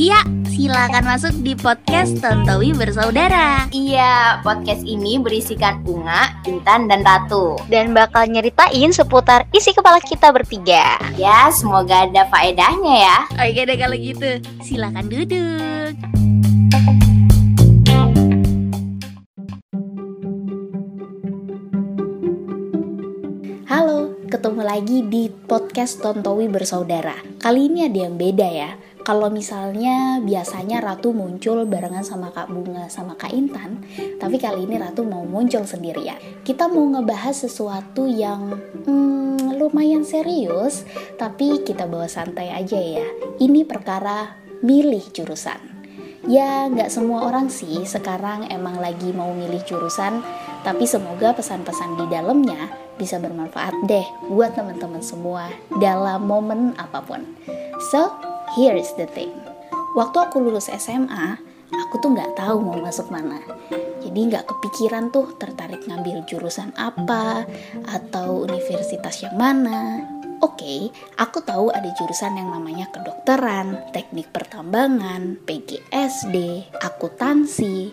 Iya, silakan masuk di podcast Tontowi Bersaudara. Iya, podcast ini berisikan Unga, Intan, dan Ratu. Dan bakal nyeritain seputar isi kepala kita bertiga. Ya, semoga ada faedahnya ya. Oke deh kalau gitu, silakan duduk. Halo, ketemu lagi di podcast Tontowi Bersaudara. Kali ini ada yang beda ya. Kalau misalnya biasanya Ratu muncul barengan sama Kak Bunga sama Kak Intan, tapi kali ini Ratu mau muncul sendirian. Kita mau ngebahas sesuatu yang hmm, lumayan serius, tapi kita bawa santai aja ya. Ini perkara milih jurusan. Ya, nggak semua orang sih sekarang emang lagi mau milih jurusan, tapi semoga pesan-pesan di dalamnya bisa bermanfaat deh buat teman-teman semua dalam momen apa pun. So, here is the thing. Waktu aku lulus SMA, aku tuh nggak tahu mau masuk mana. Jadi nggak kepikiran tuh tertarik ngambil jurusan apa atau universitas yang mana. Oke, okay, aku tahu ada jurusan yang namanya kedokteran, teknik pertambangan, PGSD, akuntansi.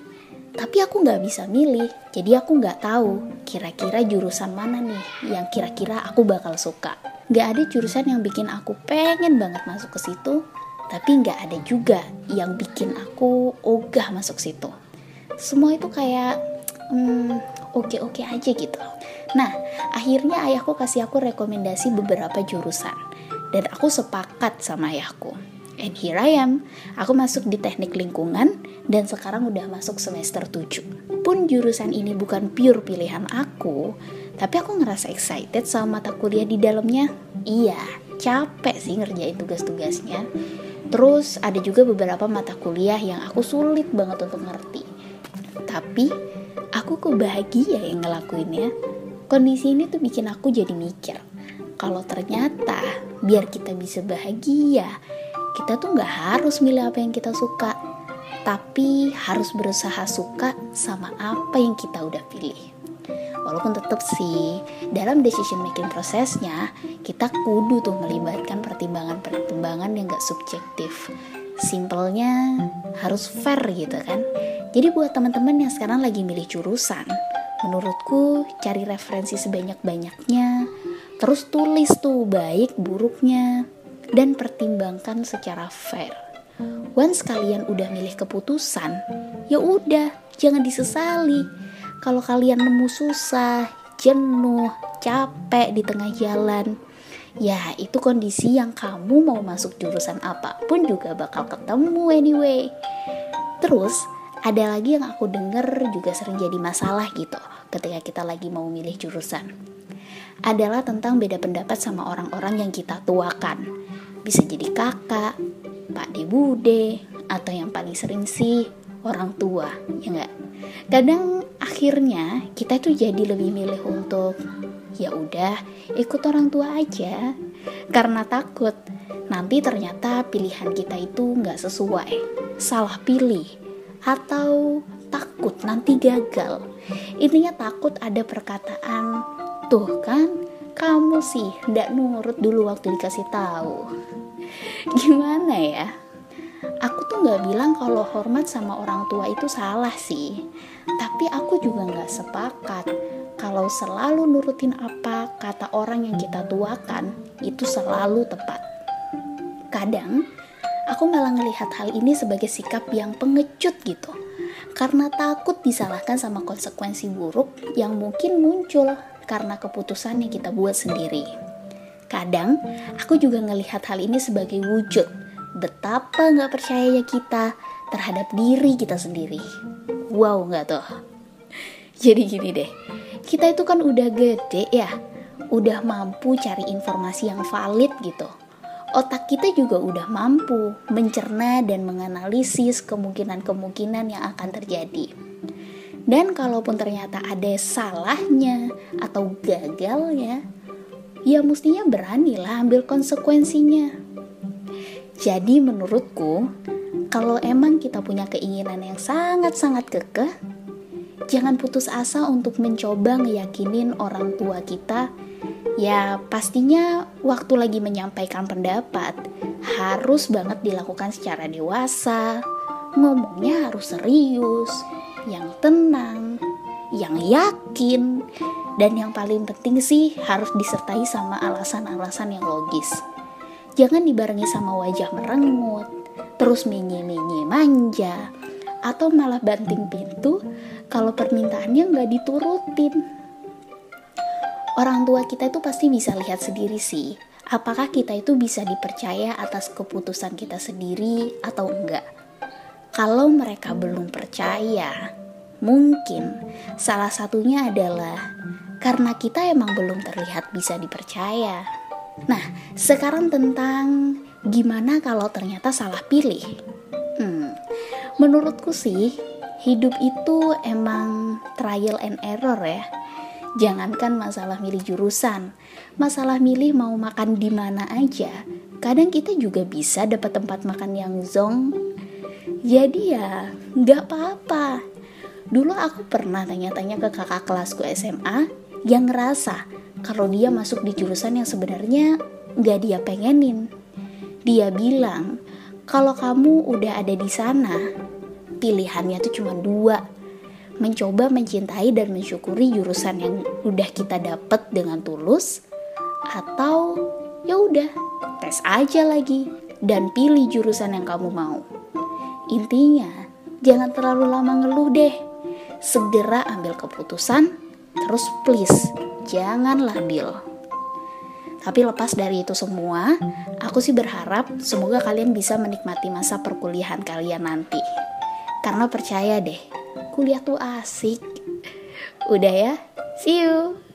Tapi aku nggak bisa milih, jadi aku nggak tahu kira-kira jurusan mana nih yang kira-kira aku bakal suka. Nggak ada jurusan yang bikin aku pengen banget masuk ke situ, tapi nggak ada juga yang bikin aku ogah masuk situ. Semua itu kayak hmm, oke-oke aja gitu. Nah, akhirnya ayahku kasih aku rekomendasi beberapa jurusan. Dan aku sepakat sama ayahku. And here I am. Aku masuk di teknik lingkungan dan sekarang udah masuk semester 7. Pun jurusan ini bukan pure pilihan aku, tapi aku ngerasa excited sama mata kuliah di dalamnya. Iya, capek sih ngerjain tugas-tugasnya. Terus ada juga beberapa mata kuliah yang aku sulit banget untuk ngerti. Tapi aku kok bahagia yang ngelakuinnya. Kondisi ini tuh bikin aku jadi mikir, kalau ternyata biar kita bisa bahagia, kita tuh nggak harus milih apa yang kita suka, tapi harus berusaha suka sama apa yang kita udah pilih. Walaupun tetap sih, dalam decision making prosesnya, kita kudu tuh melibatkan pertimbangan-pertimbangan yang gak subjektif. Simpelnya harus fair gitu kan. Jadi buat teman-teman yang sekarang lagi milih jurusan, menurutku cari referensi sebanyak-banyaknya, terus tulis tuh baik buruknya, dan pertimbangkan secara fair. Once kalian udah milih keputusan, ya udah, jangan disesali. Kalau kalian nemu susah, jenuh, capek di tengah jalan, ya itu kondisi yang kamu mau masuk jurusan apa pun juga bakal ketemu anyway. Terus, ada lagi yang aku denger juga sering jadi masalah gitu ketika kita lagi mau milih jurusan. Adalah tentang beda pendapat sama orang-orang yang kita tuakan. Bisa jadi kakak, pak de bude, atau yang paling sering sih orang tua, ya enggak? Kadang akhirnya kita tuh jadi lebih milih untuk ya udah ikut orang tua aja karena takut nanti ternyata pilihan kita itu nggak sesuai, salah pilih atau takut nanti gagal. Intinya takut ada perkataan, tuh kan kamu sih ndak nurut dulu waktu dikasih tahu. Gimana ya? Aku tuh nggak bilang kalau hormat sama orang tua itu salah sih, tapi aku juga nggak sepakat kalau selalu nurutin apa kata orang yang kita tuakan itu selalu tepat. Kadang aku malah ngelihat hal ini sebagai sikap yang pengecut gitu karena takut disalahkan sama konsekuensi buruk yang mungkin muncul karena keputusan yang kita buat sendiri. Kadang, aku juga ngelihat hal ini sebagai wujud betapa nggak percayanya kita terhadap diri kita sendiri. Wow, nggak tuh? Jadi gini deh, kita itu kan udah gede ya, udah mampu cari informasi yang valid gitu otak kita juga udah mampu mencerna dan menganalisis kemungkinan-kemungkinan yang akan terjadi. Dan kalaupun ternyata ada salahnya atau gagalnya, ya mestinya beranilah ambil konsekuensinya. Jadi menurutku, kalau emang kita punya keinginan yang sangat-sangat kekeh, jangan putus asa untuk mencoba ngeyakinin orang tua kita. Ya, pastinya waktu lagi menyampaikan pendapat harus banget dilakukan secara dewasa. Ngomongnya harus serius, yang tenang, yang yakin, dan yang paling penting sih harus disertai sama alasan-alasan yang logis. Jangan dibarengi sama wajah merengut, terus menye-menye manja, atau malah banting pintu kalau permintaannya nggak diturutin. Orang tua kita itu pasti bisa lihat sendiri sih, apakah kita itu bisa dipercaya atas keputusan kita sendiri atau enggak. Kalau mereka belum percaya, mungkin salah satunya adalah karena kita emang belum terlihat bisa dipercaya. Nah, sekarang tentang gimana kalau ternyata salah pilih. Hmm, menurutku sih, hidup itu emang trial and error ya Jangankan masalah milih jurusan, masalah milih mau makan di mana aja, kadang kita juga bisa dapat tempat makan yang zong. Jadi ya, nggak apa-apa. Dulu aku pernah tanya-tanya ke kakak kelasku SMA yang ngerasa kalau dia masuk di jurusan yang sebenarnya nggak dia pengenin. Dia bilang, kalau kamu udah ada di sana, pilihannya tuh cuma dua, mencoba mencintai dan mensyukuri jurusan yang udah kita dapat dengan tulus atau ya udah tes aja lagi dan pilih jurusan yang kamu mau. Intinya, jangan terlalu lama ngeluh deh. Segera ambil keputusan, terus please jangan labil. Tapi lepas dari itu semua, aku sih berharap semoga kalian bisa menikmati masa perkuliahan kalian nanti. Karena percaya deh, kuliah tuh asik. Udah ya, see you.